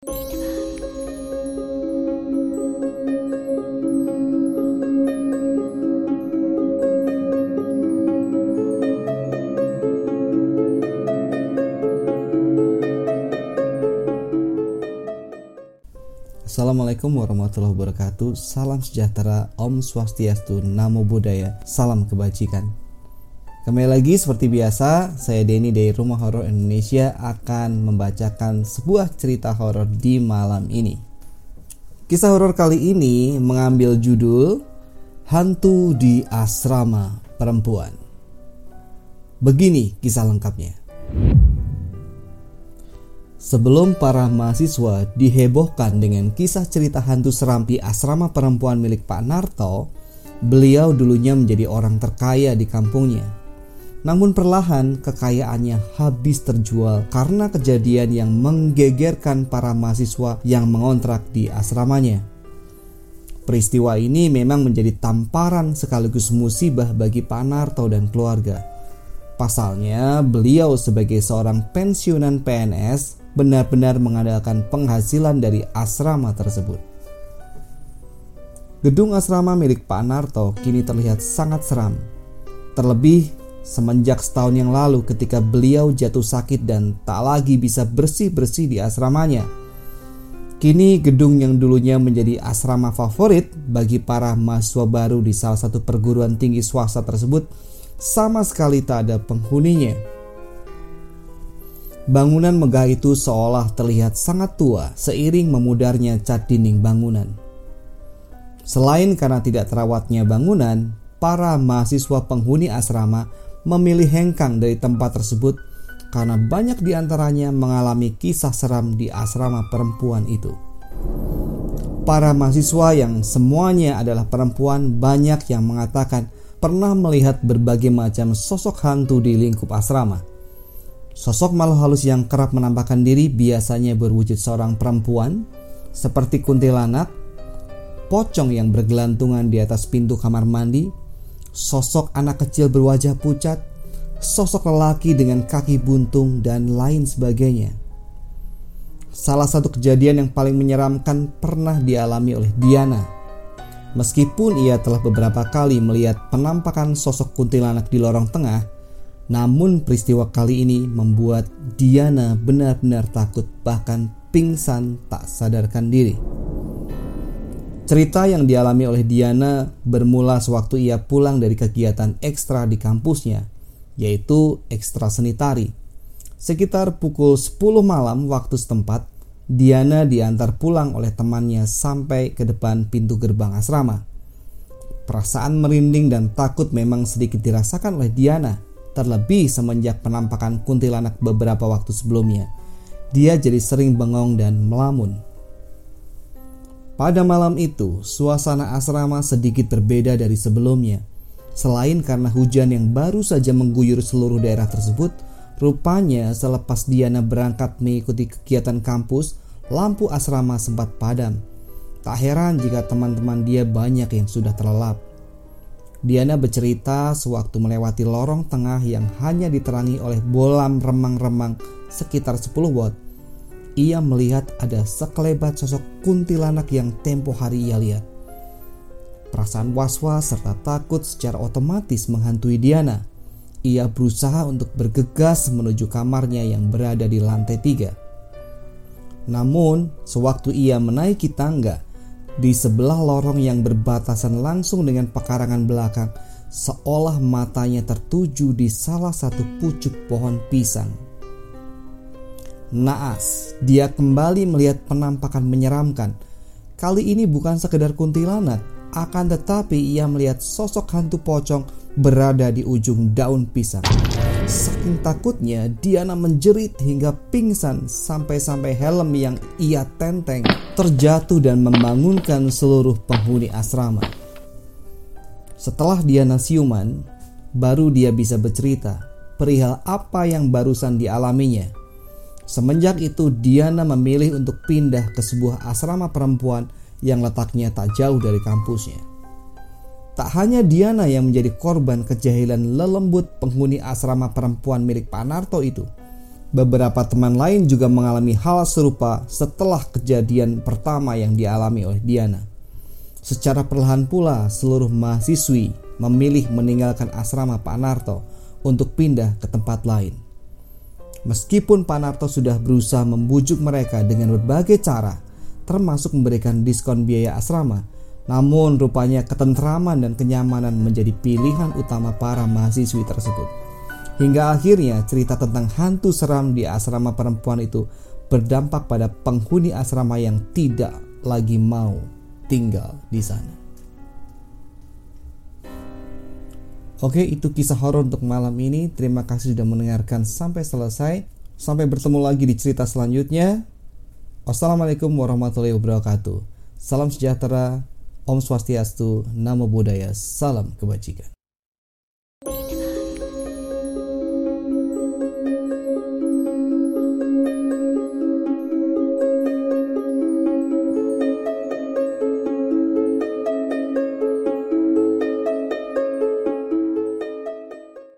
Assalamualaikum warahmatullahi wabarakatuh. Salam sejahtera, Om Swastiastu, Namo Buddhaya Salam kebajikan Kembali lagi seperti biasa Saya Denny dari Rumah Horor Indonesia Akan membacakan sebuah cerita horor di malam ini. Kisah horor kali ini mengambil judul Hantu di Asrama Perempuan. Begini kisah lengkapnya. Sebelum para mahasiswa dihebohkan dengan kisah cerita hantu seram di asrama perempuan milik Pak Narto, beliau dulunya menjadi orang terkaya di kampungnya. Namun perlahan kekayaannya habis terjual karena kejadian yang menggegerkan para mahasiswa yang mengontrak di asramanya. Peristiwa ini memang menjadi tamparan sekaligus musibah bagi Pak Narto dan keluarga. Pasalnya, beliau sebagai seorang pensiunan PNS benar-benar mengandalkan penghasilan dari asrama tersebut. Gedung asrama milik Pak Narto kini terlihat sangat seram. Terlebih semenjak setahun yang lalu ketika beliau jatuh sakit dan tak lagi bisa bersih-bersih di asramanya. Kini gedung yang dulunya menjadi asrama favorit bagi para mahasiswa baru di salah satu perguruan tinggi swasta tersebut sama sekali tak ada penghuninya. Bangunan megah itu seolah terlihat sangat tua seiring memudarnya cat dinding bangunan. Selain karena tidak terawatnya bangunan, para mahasiswa penghuni asrama memilih hengkang dari tempat tersebut karena banyak di antaranya mengalami kisah seram di asrama perempuan itu. Para mahasiswa yang semuanya adalah perempuan banyak yang mengatakan pernah melihat berbagai macam sosok hantu di lingkup asrama. Sosok makhluk halus yang kerap menampakkan diri biasanya berwujud seorang perempuan seperti kuntilanak, pocong yang bergelantungan di atas pintu kamar mandi, sosok anak kecil berwajah pucat, sosok lelaki dengan kaki buntung dan lain sebagainya. Salah satu kejadian yang paling menyeramkan pernah dialami oleh Diana. Meskipun ia telah beberapa kali melihat penampakan sosok kuntilanak di lorong tengah, namun peristiwa kali ini membuat Diana benar-benar takut bahkan pingsan tak sadarkan diri. Cerita yang dialami oleh Diana bermula sewaktu ia pulang dari kegiatan ekstra di kampusnya, yaitu ekstra seni tari. Sekitar pukul 10 malam waktu setempat, Diana diantar pulang oleh temannya sampai ke depan pintu gerbang asrama. Perasaan merinding dan takut memang sedikit dirasakan oleh Diana terlebih semenjak penampakan kuntilanak beberapa waktu sebelumnya. Dia jadi sering bengong dan melamun. Pada malam itu, suasana asrama sedikit berbeda dari sebelumnya. Selain karena hujan yang baru saja mengguyur seluruh daerah tersebut, rupanya selepas Diana berangkat mengikuti kegiatan kampus, lampu asrama sempat padam. Tak heran jika teman-teman dia banyak yang sudah terlelap. Diana bercerita sewaktu melewati lorong tengah yang hanya diterangi oleh bolam remang-remang sekitar 10 watt. Ia melihat ada sekelebat sosok kuntilanak yang tempo hari ia lihat. Perasaan was-was serta takut secara otomatis menghantui Diana. Ia berusaha untuk bergegas menuju kamarnya yang berada di lantai tiga. Namun, sewaktu ia menaiki tangga, di sebelah lorong yang berbatasan langsung dengan pekarangan belakang, seolah matanya tertuju di salah satu pucuk pohon pisang. Naas, dia kembali melihat penampakan menyeramkan. Kali ini bukan sekedar kuntilanak, akan tetapi ia melihat sosok hantu pocong berada di ujung daun pisang. Saking takutnya, Diana menjerit hingga pingsan sampai-sampai helm yang ia tenteng terjatuh dan membangunkan seluruh penghuni asrama. Setelah Diana siuman, baru dia bisa bercerita perihal apa yang barusan dialaminya. Semenjak itu Diana memilih untuk pindah ke sebuah asrama perempuan yang letaknya tak jauh dari kampusnya. Tak hanya Diana yang menjadi korban kejahilan lelembut penghuni asrama perempuan milik Pak Narto itu. Beberapa teman lain juga mengalami hal serupa setelah kejadian pertama yang dialami oleh Diana. Secara perlahan pula, seluruh mahasiswi memilih meninggalkan asrama Pak Narto untuk pindah ke tempat lain. Meskipun Pak Narto sudah berusaha membujuk mereka dengan berbagai cara, termasuk memberikan diskon biaya asrama, namun rupanya ketentraman dan kenyamanan menjadi pilihan utama para mahasiswi tersebut. Hingga akhirnya cerita tentang hantu seram di asrama perempuan itu berdampak pada penghuni asrama yang tidak lagi mau tinggal di sana. Oke, itu kisah horor untuk malam ini. Terima kasih sudah mendengarkan sampai selesai. Sampai bertemu lagi di cerita selanjutnya. Wassalamualaikum warahmatullahi wabarakatuh. Salam sejahtera, Om Swastiastu, Namo Buddhaya, Salam Kebajikan.